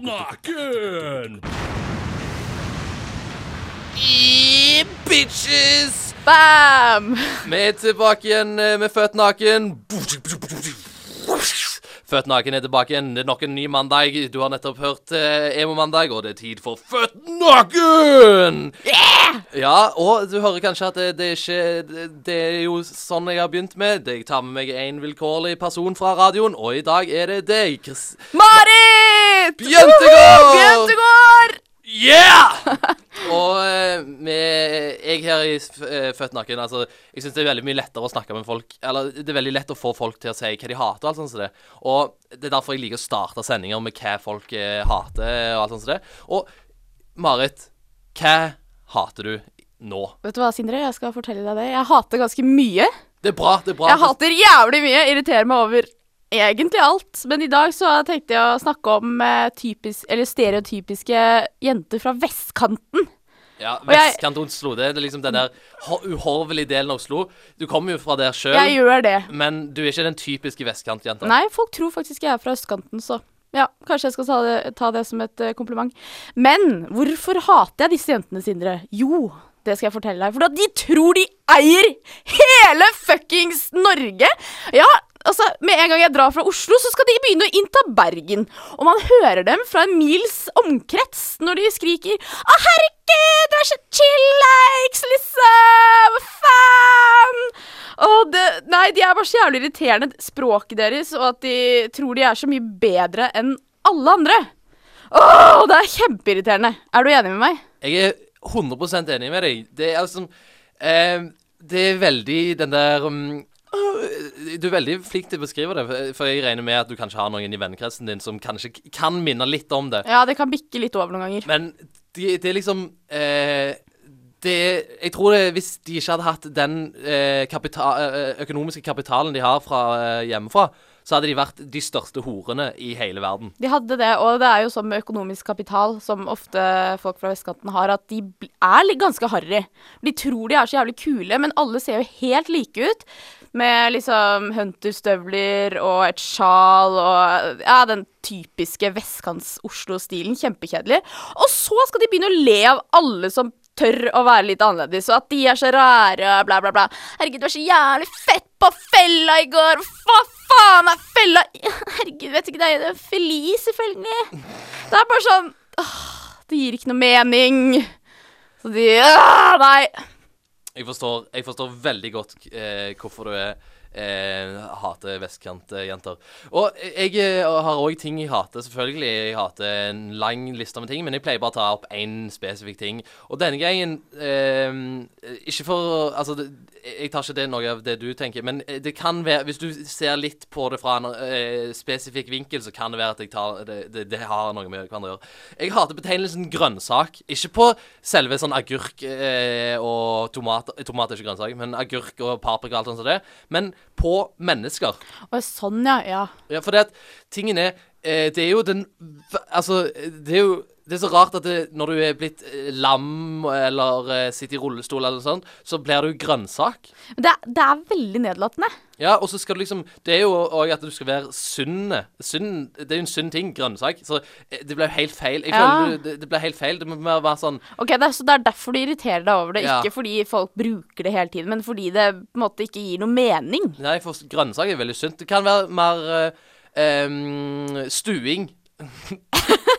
Naken! Bitches! Bam! Vi er tilbake igjen eh, med Født naken. Født naken er tilbake igjen. Det er nok en ny mandag. Du har nettopp hørt eh, Emo-mandag, og det er tid for Født naken! Ja, og du hører kanskje at det, det er ikke det, det er jo sånn jeg har begynt med. Jeg tar med meg en vilkårlig person fra radioen, og i dag er det deg, Chris Marit! Bjøntegård! Bjøntegård! Yeah! og eh, med, jeg her i eh, Født naken Altså, jeg syns det er veldig mye lettere å snakke med folk Eller det er veldig lett å få folk til å si hva de hater, og alt sånt som det. Og det er derfor jeg liker å starte sendinger med hva folk eh, hater, og alt sånt som det. Og Marit, hva hater du nå? Vet du hva, Sindre? Jeg skal fortelle deg det. Jeg hater ganske mye. Det er bra, det er bra. Jeg hater jævlig mye. Irriterer meg over egentlig alt. Men i dag så tenkte jeg å snakke om eh, typisk, eller stereotypiske jenter fra vestkanten. Ja, Vestkant Oslo, det er liksom den der uhorvelige delen av Oslo. Du kommer jo fra der sjøl, Jeg gjør det. men du er ikke den typiske vestkantjenta. Nei, folk tror faktisk jeg er fra østkanten, så ja, kanskje jeg skal ta det, ta det som et eh, kompliment. Men hvorfor hater jeg disse jentene, Sindre? Jo, det skal jeg fortelle deg. For da, de tror de eier hele fuckings Norge! Ja, altså, med en gang jeg drar fra Oslo, så skal de begynne å innta Bergen. Og man hører dem fra en mils omkrets når de skriker Å, herregud, du er så chillax, liksom! Hva faen? Og det, nei, de er bare så jævlig irriterende, språket deres, og at de tror de er så mye bedre enn alle andre. Åh, det er kjempeirriterende. Er du enig med meg? Jeg er 100% enig med deg. Det er liksom eh, Det er veldig den der um, Du er veldig flink til å beskrive det, for- for jeg regner med at du kanskje har noen i vennekretsen din som kanskje kan minne litt om det. Ja, det kan bikke litt over noen ganger. Men det, det er liksom eh, det, Jeg tror det, hvis de ikke hadde hatt den eh, kapita, eh, økonomiske kapitalen de har fra eh, hjemmefra, så hadde de vært de største horene i hele verden. De hadde det, og det er jo sånn med økonomisk kapital, som ofte folk fra vestkanten har, at de er ganske harry. De tror de er så jævlig kule, men alle ser jo helt like ut. Med liksom hunterstøvler og et sjal og ja, den typiske vestkants-Oslo-stilen. Kjempekjedelig. Og så skal de begynne å le av alle som tør å være litt annerledes, og at de er så rare og bla, bla, bla. Herregud, du var så jævlig fett på fella i går. Hva faen er fella? Herregud, vet ikke det, det er Felice, selvfølgelig. Det er bare sånn åh, Det gir ikke noe mening. Så de åh, Nei. Jeg forstår, jeg forstår veldig godt eh, hvorfor du er eh, hater vestkantjenter. Og jeg eh, har òg ting jeg hater, selvfølgelig. Jeg hater en lang liste med ting, men jeg pleier bare å ta opp én spesifikk ting. Og denne gangen eh, Ikke for Altså, jeg tar ikke det noe av det du tenker, men eh, det kan være Hvis du ser litt på det fra en eh, spesifikk vinkel, så kan det være at jeg tar det, det, det har noe med hverandre å gjøre. Jeg hater betegnelsen grønnsak. Ikke på selve sånn agurk eh, og tomat Tomat er ikke grønnsak, men agurk og paprika og alt sånt som det. Men på mennesker. Og sånn, ja. Ja. Ja, for det at tingen er eh, Det er jo den Altså, det er jo det er så rart at det, når du er blitt eh, lam eller eh, sitter i rullestol eller noe sånt, så blir du grønnsak. Men det, det er veldig nedlatende. Ja, og så skal du liksom Det er jo òg at du skal være. Sunn Det er jo en sunn ting, grønnsak. Så eh, det blir jo helt feil. Jeg Ja. føler du, det, det blir helt feil. Det må bare være sånn Ok, det er, Så det er derfor du irriterer deg over det. Ja. Ikke fordi folk bruker det hele tiden, men fordi det på en måte ikke gir noe mening. Nei, for grønnsak er veldig sunt. Det kan være mer eh, em, stuing.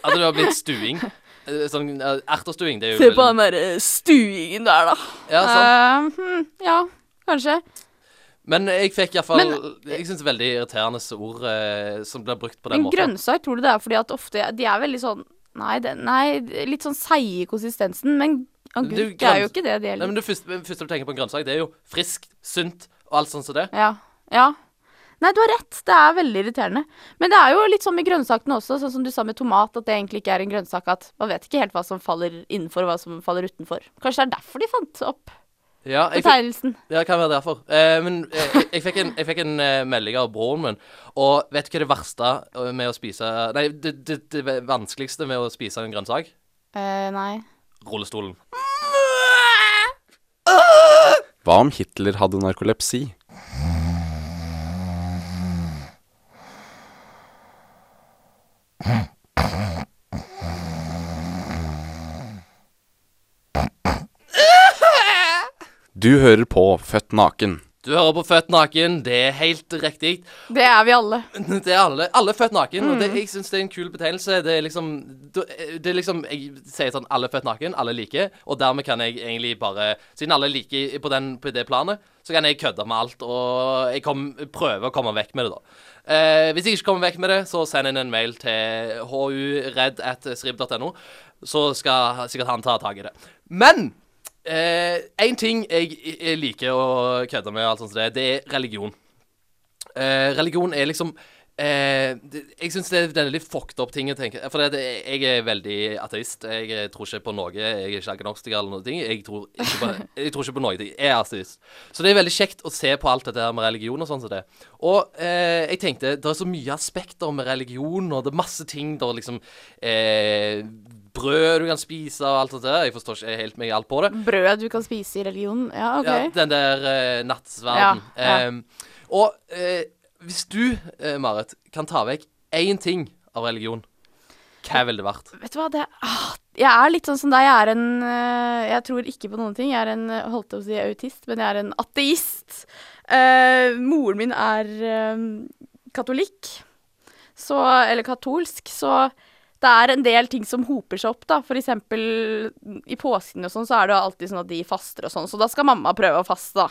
at du har blitt stuing. Eh, Sånn uh, erterstuing. Det er jo Se på veldig- den derre stuingen der, da. Ja, sant. Eh, hm, ja, kanskje. Men jeg fikk iallfall Men- Jeg syns det er veldig irriterende ord eh, som blir brukt på den Men måten. grønnsak, tror du det er fordi at ofte De er veldig sånn Nei, det, nei litt sånn seige i konsistensen. Men agurk Du, er jo ikke det, det Nei, heller. men Det første, det første du tenker på en grønnsak, det er jo friskt, sunt og alt sånt som det. Ja. ja. Nei, du har rett. Det er veldig irriterende. Men det er jo litt sånn med grønnsakene også, sånn som du sa med tomat, at det egentlig ikke er en grønnsak. At man vet ikke helt hva som faller innenfor, og hva som faller utenfor. Kanskje det er derfor de fant opp Ja, betegnelsen. fikk, ja, kan være derfor. Eh, men eh, jeg, jeg fikk en, jeg fikk en eh, melding av broren min, og vet du hva det verste eh, med å spise Nei, det, det, det vanskeligste med å spise en grønnsak? Eh, nei. Rullestolen. Hva om Hitler hadde narkolepsi? Du hører på Født naken. Du hører på Født naken, det er helt riktig. Det er vi alle. Det er alle, alle født naken, og det, jeg syns det er en kul betegnelse. Det er liksom Det er liksom Jeg sier sånn alle er født naken, alle liker, og dermed kan jeg egentlig bare Siden alle liker på, den, på det planet, så kan jeg kødde med alt, og jeg kom, prøver å komme vekk med det, da. Eh, hvis jeg ikke kommer vekk med det, så send inn en mail til huredd.srib.no, så skal sikkert han ta tak i det. Men én ting jeg, jeg liker å kødde med, alt sånt, det, det er religion. Eh, religion er liksom eh, det, Jeg syns det er en litt fucked up ting å tenke For det, jeg er veldig ateist. Jeg eh, tror ikke på noe. Jeg er ikke agnostiker eller noe. Jeg tror ikke på, jeg tror ikke på noe. Jeg er ateist. Så det er veldig kjekt å se på alt dette her med religion og sånn som det. Og eh, jeg tenkte det er så mye aspekter med religion, og det er masse ting der liksom eh, Brød du kan spise og alt det der. Jeg forstår ikke helt meg alt på det. Brød du kan spise i religionen. Ja, OK. Ja, den der uh, nattsverden. Ja, ja. Um, og uh, hvis du, uh, Marit, kan ta vekk én ting av religion, hva ville det vært? Vet du hva, det ah, Jeg er litt sånn som deg. Jeg er en uh, Jeg tror ikke på noen ting. Jeg er en holdt jeg å si autist, men jeg er en ateist. Moren min er katolikk. Så Eller katolsk. Så det er en del ting som hoper seg opp, da. For eksempel i påsken og sånn, så er det alltid sånn at de faster og sånn. Så da skal mamma prøve å faste, da.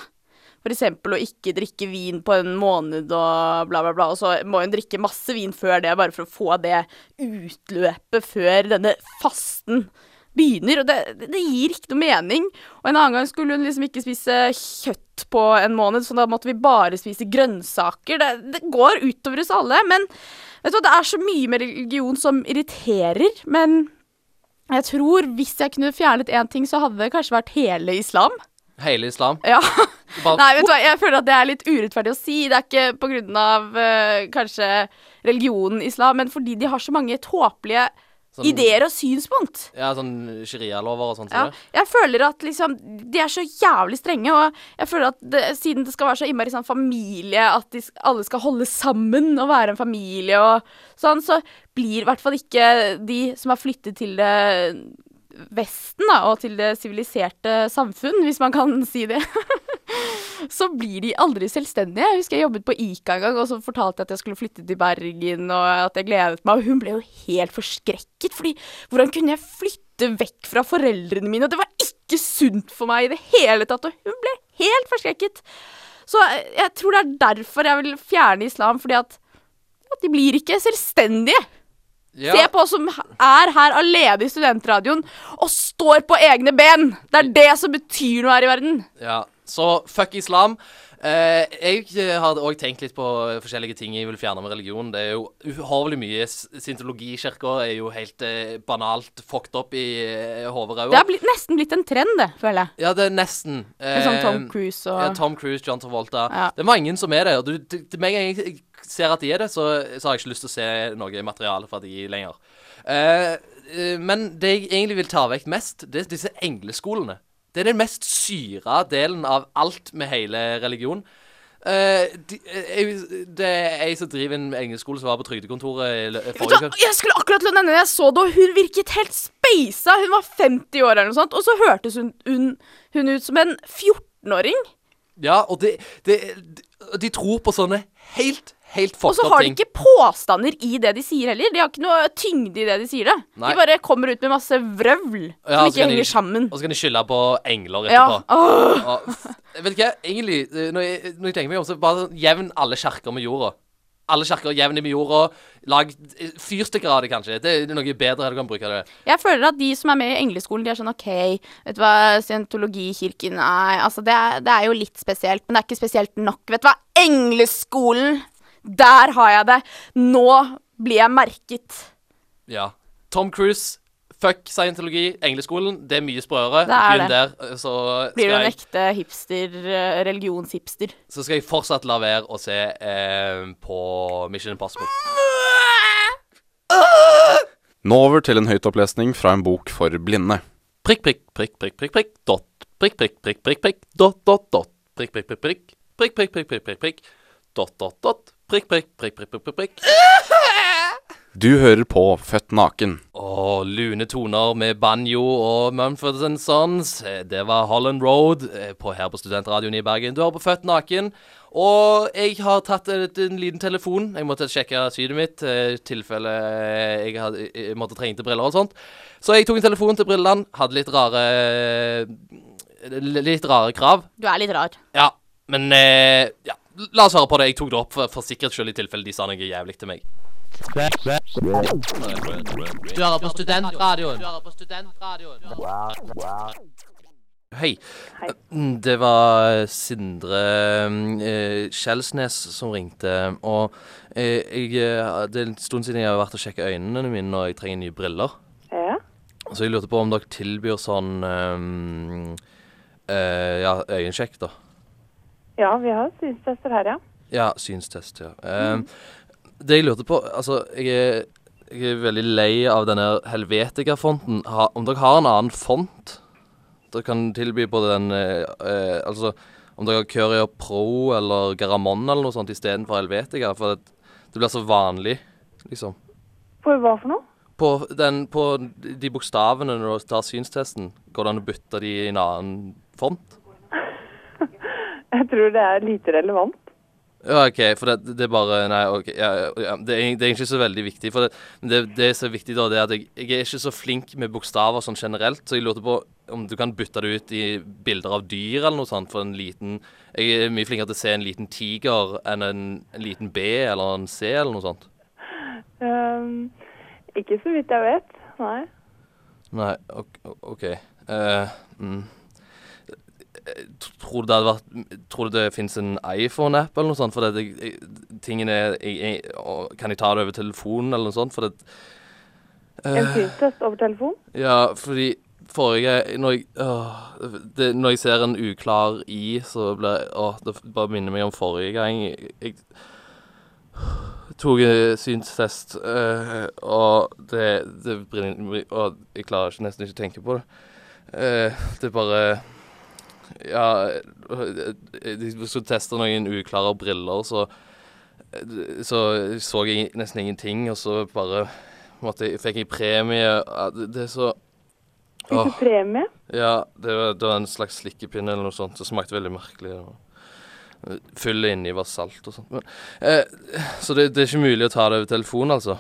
For eksempel å ikke drikke vin på en måned og bla, bla, bla. Og så må hun drikke masse vin før det, bare for å få det utløpet før denne fasten begynner. Og det, det gir ikke noe mening. Og en annen gang skulle hun liksom ikke spise kjøtt på en måned, så da måtte vi bare spise grønnsaker. Det, det går utover oss alle. Men vet du hva, det er så mye med religion som irriterer. Men jeg tror hvis jeg kunne fjernet én ting, så hadde det kanskje vært hele islam. Hele islam? Ja. Nei, vet du hva, jeg føler at det er litt urettferdig å si. Det er ikke på grunn av eh, kanskje religionen islam, men fordi de har så mange tåpelige sånn, ideer og synspunkt. Ja, sånn sharia-lover og sånt. Ja, jeg føler at liksom De er så jævlig strenge, og jeg føler at det, siden det skal være så innmari sånn familie, at de, alle skal holde sammen og være en familie og sånn, så blir i hvert fall ikke de som har flyttet til det Vesten, da, og til det siviliserte samfunn, hvis man kan si det. så blir de aldri selvstendige. Jeg husker jeg jobbet på Ica en gang, og så fortalte jeg at jeg skulle flytte til Bergen, og at jeg gledet meg, og hun ble jo helt forskrekket, fordi hvordan kunne jeg flytte vekk fra foreldrene mine? Det var ikke sunt for meg i det hele tatt, og hun ble helt forskrekket. Så jeg tror det er derfor jeg vil fjerne islam, fordi at, at de blir ikke selvstendige. Ja, Se på oss som er her alene i studentradioen og står på egne ben. Det er det som betyr noe her i verden. ja. Så fuck islam. Eh, jeg eh, har òg tenkt litt på forskjellige ting jeg vil fjerne med religion. Det er jo uhorvelig mye. Scientologikirka er jo helt eh, banalt fucked up i eh, hodet Det har blitt, nesten blitt en trend, det, føler jeg. Ja, det er nesten. Eh, sånn Tom Eh, Cruise og Ja, Tom Cruise, John Travolta. Ja. Det er mange som er det. Og du, med en gang jeg ser at de er det, så, så har jeg ikke lyst til å se noe materiale fra de lenger. Eh, men det jeg egentlig vil ta vekk mest, det er disse engleskolene. Det er den mest syra delen av alt med hele religion. Uh, de, eh, jeg, det er ei som driver en engelskskole som var på trygdekontoret forrige uke. Jeg skulle akkurat til å nevne det. Jeg så det, og hun virket helt speisa. Hun var 50 år eller noe sånt, og så hørtes hun, hun, hun ut som en 14-åring. Ja, og det, det, de, de tror på sånne helt, helt Og så har de ikke påstander i det de sier heller. De har ikke noe tyngde i det de sier det. Nei. De bare kommer ut med masse vrøvl Ja, som ikke henger de- sammen. Og så kan de skylde på engler Ja. etterpå. Åh. Og, vet du hva, egentlig, eh, når jeg, når jeg tenker meg om, så bare sånn, jevn alle kjerker med jorda. Alle kjerker jevn med jorda. Lag fyrstikker fyrstykker av det, kanskje. Det er noe bedre du kan bruke det. Jeg føler at de som er med i engleskolen, de er sånn OK, vet du hva, scientologikirken Nei, altså, det er, det er jo litt spesielt, men det er ikke spesielt nok. Vet du hva, engleskolen! Der har jeg det! Nå blir jeg merket. Ja. Tom Cruise, fuck scientologi, engleskolen. Det er mye sprøere. Det er Begynn der. Så Blir du en jeg, ekte hipster, eh, religionshipster? så skal jeg fortsatt la være å se eh, på Mission Impossible. Nå over til en høytopplesning fra en bok for blinde. Prikk, prikk, prikk, prikk, prikk, prikk, dot. Prikk, prikk, prikk, prikk, prikk, dot, dot, dot. Prikk, prikk, prikk, prikk. Prikk, prikk, prikk, prikk, prikk, prikk. Dot, dot, dot. Prikk, prikk, prikk, prikk, prikk, prikk. Du hører på Født naken. Og lune toner med banjo og Mumford Sons. Eh, Det var Holland Road eh, på, her på Studentradioen i Bergen. Du hører på Født naken. Og jeg har tatt en, en liten telefon. Jeg måtte sjekke synet mitt eh, i tilfelle jeg, hadde, jeg måtte trengte briller og sånt. Så jeg tok en telefon til brillene. Hadde litt rare Litt rare krav. Du er litt rar. Ja, men eh, ja. La oss høre på det. Jeg tok det opp for, for sikkerhets skyld i tilfelle de sa noe jævlig til meg. Du hører på Studentradioen. Hei. Mm, Det var Sindre eh, Skjelsnes som ringte. Og eh, jeg, eh, det er en stund siden jeg har vært og sjekket øynene mine når jeg trenger nye briller. Ja. Så jeg lurte på om dere tilbyr sånn eh, eh, Ja, øyensjekk, da. Ja, vi har synstester her, ja. Ja, synstest, ja. Eh, Det jeg lurte på Altså, jeg er, jeg er veldig lei av denne Helvetica-fonten. Om dere har en annen font dere kan tilby på den eh, eh, Altså, om dere har Curia Pro eller Garamond eller noe sånt istedenfor Helvetica. For det, det blir så vanlig, liksom. På hva for noe? På, den, på de bokstavene når du tar synstesten, går det an å bytte de i en annen font? Jeg tror det er lite relevant. Ja, OK, for det, det er bare Nei, ok, ja, ja, det, er, det er ikke så veldig viktig. For det, det, det som er viktig, da, det er at jeg, jeg er ikke så flink med bokstaver sånn generelt, så jeg lurte på om du kan bytte det ut i bilder av dyr eller noe sånt for en liten Jeg er mye flinkere til å se en liten tiger enn en, en liten B eller en C eller noe sånt. Um, ikke så vidt jeg vet. Nei. Nei, ok. ok. Uh, mm. Tror du det hadde vært Tror du det finnes en iPhone-app eller noe sånt? For det, jeg, tingene jeg, jeg, Kan jeg ta det over telefonen eller noe sånt? For det En Eh, synstest over telefon? Ja, fordi forrige Når jeg, åh, det, når jeg ser en uklar i, så blir jeg Åh, det bare minner meg om forrige gang. Jeg, jeg tok en synstest, eh, og det, det brenner Og jeg klarer ikke, nesten ikke å tenke på det. Uh, det er bare Ja, jeg skulle teste noen uklare briller, så så så jeg nesten ingenting, og så bare måtte jeg, fikk jeg premie. Det, er så Fikk du premie? Ja, det var, det var en slags slikkepinne eller noe sånt. Det smakte veldig merkelig. Fyllet inni var salt og sånt. Men, eh, så det, det er ikke mulig å ta det over telefon, altså?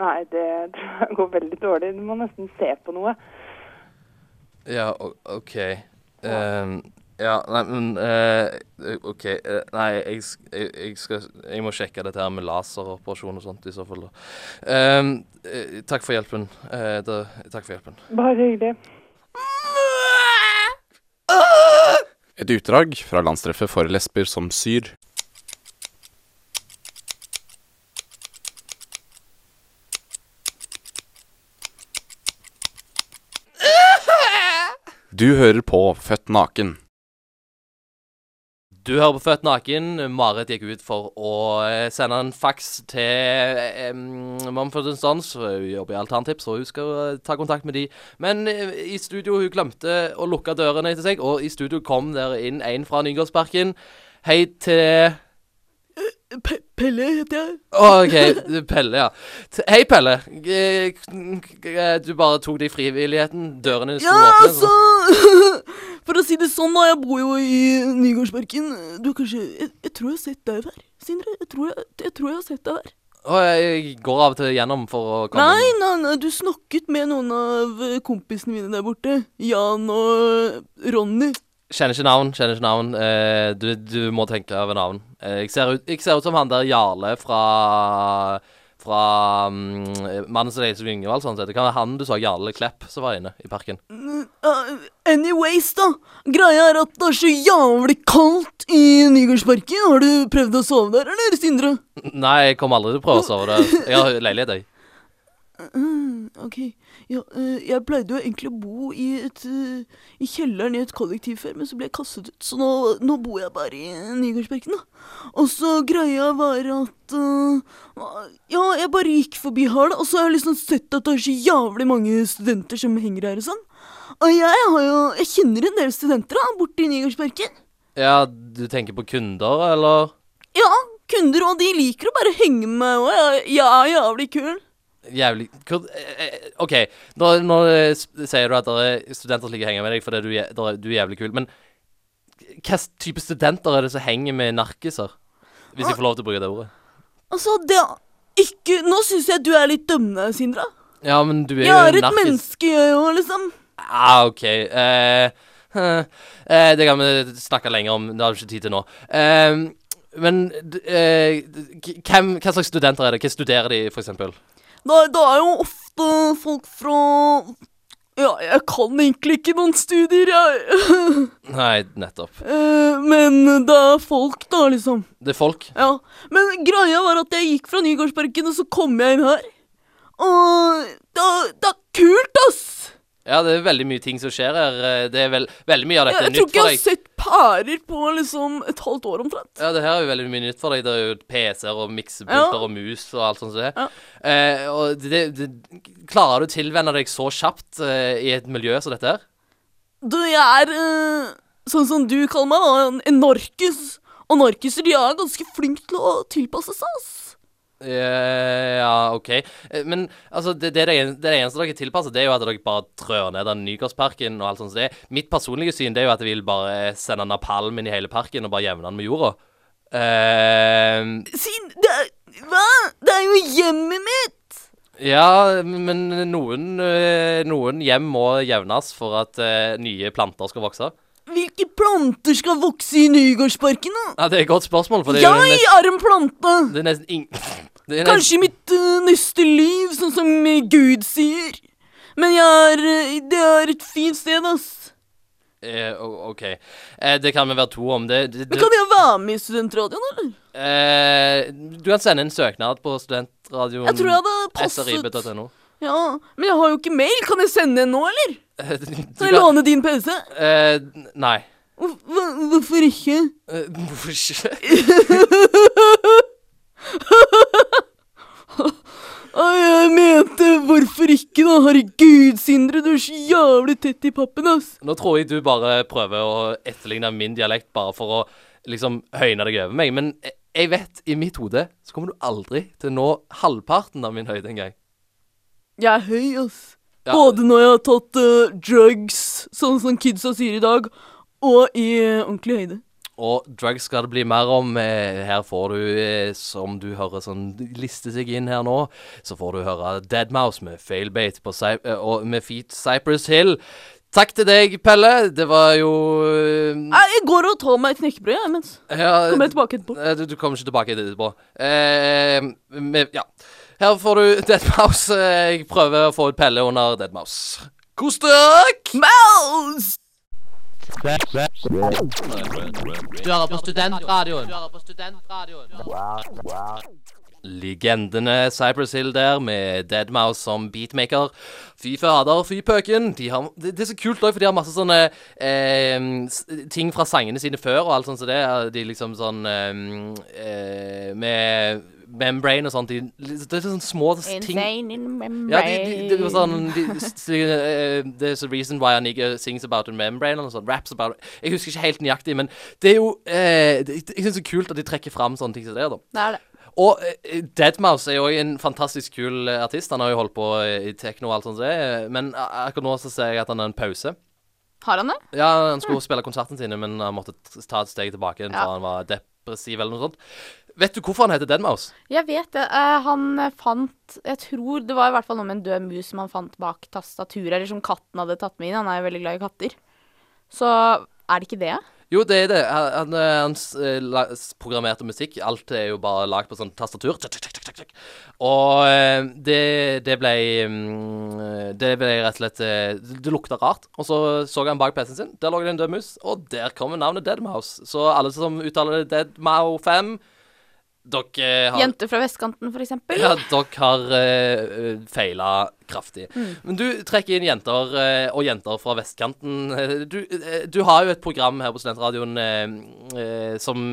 Nei, det tror jeg går veldig dårlig. Du må nesten se på noe. Ja, OK. Ehm, ja, nei, men uh, OK. Uh, nei, jeg, jeg, jeg skal Jeg må sjekke dette her med laseroperasjon og sånt i så fall. da. Ehm, eh, takk for hjelpen. Eh, da, takk for hjelpen. Bare hyggelig. Et utdrag fra landstreffet for lesber som syr. Du hører på Født naken. Du hører på Født naken. Marit gikk ut for å eh, sende en faks til um, Mumford Stans. Hun jobber i Alternativ, og hun skal eh, ta kontakt med de. Men i studio hun glemte å lukke dørene etter seg, og i studio kom der inn en fra Nygårdsparken. Hei til Pelle heter jeg. OK. Pelle, ja. Hei, Pelle. Du bare tok deg frivilligheten. Dørene sto Ja, åpne. altså For å si det sånn, da. Jeg bor jo i Nygårdsparken. Du kanskje jeg, jeg tror jeg har sett deg der, Sindre. Jeg tror jeg, jeg tror jeg har sett deg der. Og jeg går av og til gjennom for å komme Nei, nei, nei, du snakket med noen av kompisene mine der borte. Jan og Ronny. Kjenner ikke navn, kjenner ikke navn. Eh, du, du må tenke over navn. Eh, jeg, ser ut, jeg ser ut som han der Jarle fra Fra um, Mannen som leter Yngvald, sånn sett. Det kan være han du så, Jarle Klepp, som var inne i parken. Uh, anyways, da. Greia er at det er så jævlig kaldt i Nygårdsparken. Har du prøvd å sove der, eller, Sindre? Nei, jeg kommer aldri til å prøve å sove der. Jeg har leilighet, jeg. Uh, ok. Ja, eh, jeg pleide jo egentlig å bo i, et, eh, i kjelleren i et kollektiv før, men så ble jeg kastet ut. Så nå, nå bor jeg bare i Nygårdsparken, da. Og så greia var at uh, Ja, jeg bare gikk forbi her, da, og så har jeg liksom sett at det er så jævlig mange studenter som henger her og sånn. Og jeg har jo Jeg kjenner en del studenter da, borte i Nygårdsparken. Ja, du tenker på kunder, eller? Ja, kunder, og de liker å bare henge med meg, og jeg, jeg er jævlig kul. Jævlig eh, eh, OK, nå, nå eh, sier du at det er studenter som liker å henge med deg fordi du, er- du er jævlig kul, men hva type studenter er det som henger med narkiser? Hvis jeg får lov til å bruke det ordet. Altså, det er ikke Nå syns jeg du er litt dømmende, Sindre. Ja, men du er jo narkis. Jeg er et menneske, jeg òg, liksom. Ah, OK. Eh, eh, det kan vi snakke lenger om. Det har vi ikke tid til nå. Men eh, hvem, hva slags studenter er det? Hva studerer de, for eksempel? Det, det er jo ofte folk fra Ja, jeg kan egentlig ikke noen studier, jeg. Nei, nettopp. Eh, Men det er folk, da, liksom. Det er folk. Ja. Men greia var at jeg gikk fra Nygårdsparken, og så kom jeg inn her. Og det, det er kult, ass! Ja, det er veldig mye ting som skjer her. Eh, Det er vel, veldig mye av dette dette er nytt for deg. jeg tror ikke jeg har sett pærer på liksom et halvt år omtrent. Ja, det her er jo veldig mye nytt for deg. Det er jo PC-er og miksepulter Ja. og mus og alt sånt som det. Ja. Eh, og det, det, klarer du å tilvenne deg så kjapt eh, i et miljø som dette her? Du, jeg er eh, sånn som du kaller meg, da, en, en narkis. Og narkiser de er ganske flinke til å tilpasse seg, ass. Eh, ja, OK. Eh, men altså, det, det, det, det eneste dere tilpasser, det er jo at dere bare trør ned den Nygårdsparken og alt sånt det. Mitt personlige syn det er jo at jeg vil bare sende napalm inn i hele parken og bare jevne den med jorda. Uh, Siden det hva? Det er jo hjemmet mitt! ja, men noen, eh, noen hjem må jevnes for at uh, nye planter skal vokse. Hvilke planter skal vokse i Nygårdsparken, da? Ja, Det er et godt spørsmål, for det er jo Jeg nesten, er en plante! det er nesten ing... Det er Kanskje i mitt uh, neste liv, sånn som eh, Gud sier. Men jeg er uh, Det er et fint sted, ass. eh, OK. Eh, det kan vi være to om. Det, det, Men det kan jeg være med i studentradioen, eller? eh, Du kan sende en søknad på studentradioen. Jeg tror jeg hadde passet. Ja, Men jeg har jo ikke mail. Kan jeg sende en nå, eller? Eh, Kan jeg låne din PC? eh, Nei. Hva- Hvorfor ikke? Eh, Hvorfor ikke? Jeg mente hvorfor ikke, da? Herregud, Sindre, du er så jævlig tett i pappen, ass. Nå tror jeg du bare prøver å etterligne min dialekt bare for å liksom høyne deg over meg. Men jeg vet, i mitt hode så kommer du aldri til å nå halvparten av min høyde engang. Jeg er høy, ass. Ja. Både når jeg har tatt uh, drugs, sånn som kidsa sier i dag, og i uh, ordentlig høyde. Og drugs skal det bli mer om. Eh, Her får du, eh, som du hører sånn liste seg inn her nå, så får du høre Deadmouse med Failbait på eh, og med Feet Cypress Hill. Takk til deg, Pelle. Det var jo jeg går og tar meg et knekkebrød, jeg, mens. ja, Kommer jeg tilbake etterpå. Du, du kommer ikke tilbake etterpå. Eh, med, ja. Her får du Deadmouse. Jeg prøver å få ut Pelle under Deadmouse. Kos dere! Mouse! Du hører på Studentradioen. Legendene Cypress Hill der, med Deadmouse som beatmaker. Fy fader, fy pøken. De har, det, er så kult òg, for de har masse sånne eh, ting fra sangene sine før og alt sånt som det. De liksom sånn eh, eh, Med membrane og sånt. De, det er sånne små ting Insane in membrane. ja, de, de, det var sånn de, eh, There's a reason why a nigger sings about a membrane eller noe sånt. Raps about it. Jeg husker ikke helt nøyaktig, men det er jo eh, det, Jeg syns det er kult at de trekker fram sånne ting som det. da Det er det. Og uh, Deadmouse er jo en fantastisk kul eh, artist. Han har jo holdt på eh, i tekno og alt sånt. det, eh, Men akkurat nå så ser jeg at han har en pause. Har han det? Ja, Han skulle spille konserten sine, men han måtte ta et steg tilbake Ja. for han var depressiv eller noe sånt. Vet du hvorfor han heter Deadmouse? Jeg vet det. Uh, han eh, fant Jeg tror det var i hvert fall noe med en død mus som han fant bak tastaturet, eller som katten hadde tatt med inn. Han er jo veldig glad i katter. Så er det ikke det? Jo, det er det. Han, han, eh, han programmerte musikk. Alt er jo bare lagd på sånn tastatur. Og det, det ble mm, Det ble rett og slett Det lukta rart. Og så så han bak PC-en sin. Der lå det en død mus, og der kommer navnet Deadmouse. Så alle som uttaler Deadmau 5 Dere har Jenter fra vestkanten, eksempel. Ja, dere har uh, feila kraftig. Mm. Men du trekker inn jenter uh, og jenter fra vestkanten. Eh, Du, uh, du har jo et program her på Studentradioen uh, eh, som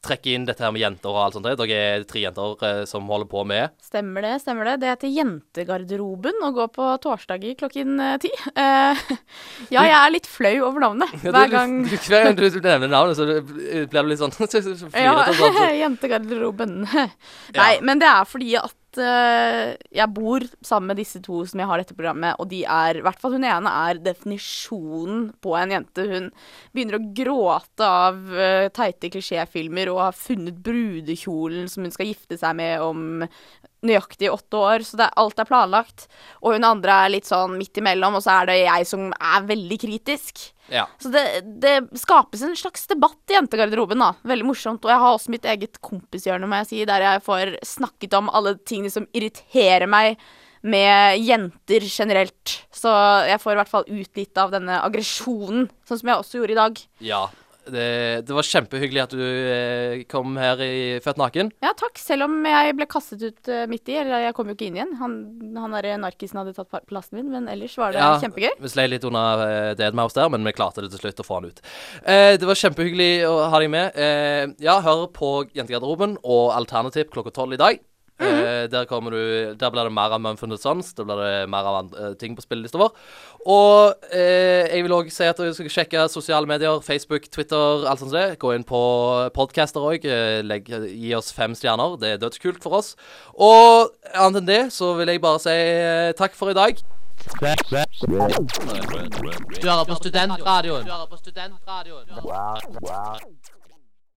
trekker inn dette her med jenter og alt sånt. Dere er tre jenter eh, som holder på med Stemmer det, stemmer det. Det heter Jentegarderoben og går på torsdager klokken eh, ti. Eh, ja, jeg er litt flau over navnet hver gang. du, Hver gang du, du nevner navnet, så blir du litt sånn. Ja, sånn, så- jentegarderoben. Nei, men det er fordi at eh, jeg bor sammen med disse to som jeg har dette programmet, og de er, i hvert fall hun ene, er definisjonen på en jente. Hun begynner å gråte av uh, teite klisjéfilmer og har funnet brudekjolen som hun skal gifte seg med om nøyaktig åtte år, så det, alt er planlagt. Og hun andre er litt sånn midt imellom, og så er det jeg som er veldig kritisk. Ja. Så det, det skapes en slags debatt i jentegarderoben, da. Veldig morsomt. Og jeg har også mitt eget kompishjørne, må jeg si, der jeg får snakket om alle tingene som irriterer meg med jenter generelt. Så jeg får i hvert fall ut litt av denne aggresjonen, sånn som jeg også gjorde i dag. ja. Det, det var kjempehyggelig at du eh, kom her i Født naken. Ja, takk. Selv om jeg ble kastet ut eh, midt i, eller jeg kom jo ikke inn igjen. Han, han der narkisen hadde tatt plassen min, men ellers var det Ja. kjempegøy. Vi slei litt under uh, Deadmouse der, men vi klarte det til slutt å få han ut. Eh, det var kjempehyggelig å ha deg med. Eh, ja, hør på Jentegarderoben og Alternativ klokka tolv i dag. Eh, der, kommer du, der blir det mer av Mumford Sons. Der blir det mer av andre ting på spillelista vår. Og eh, jeg vil òg si at du skal sjekke sosiale medier. Facebook, Twitter, alt sånt. det. Gå inn på podcaster òg. Gi oss fem stjerner. Det er dødskult for oss. Og annet enn det så vil jeg bare si eh, takk for i dag. Du hører på Studentradioen. Du hører på Studentradioen.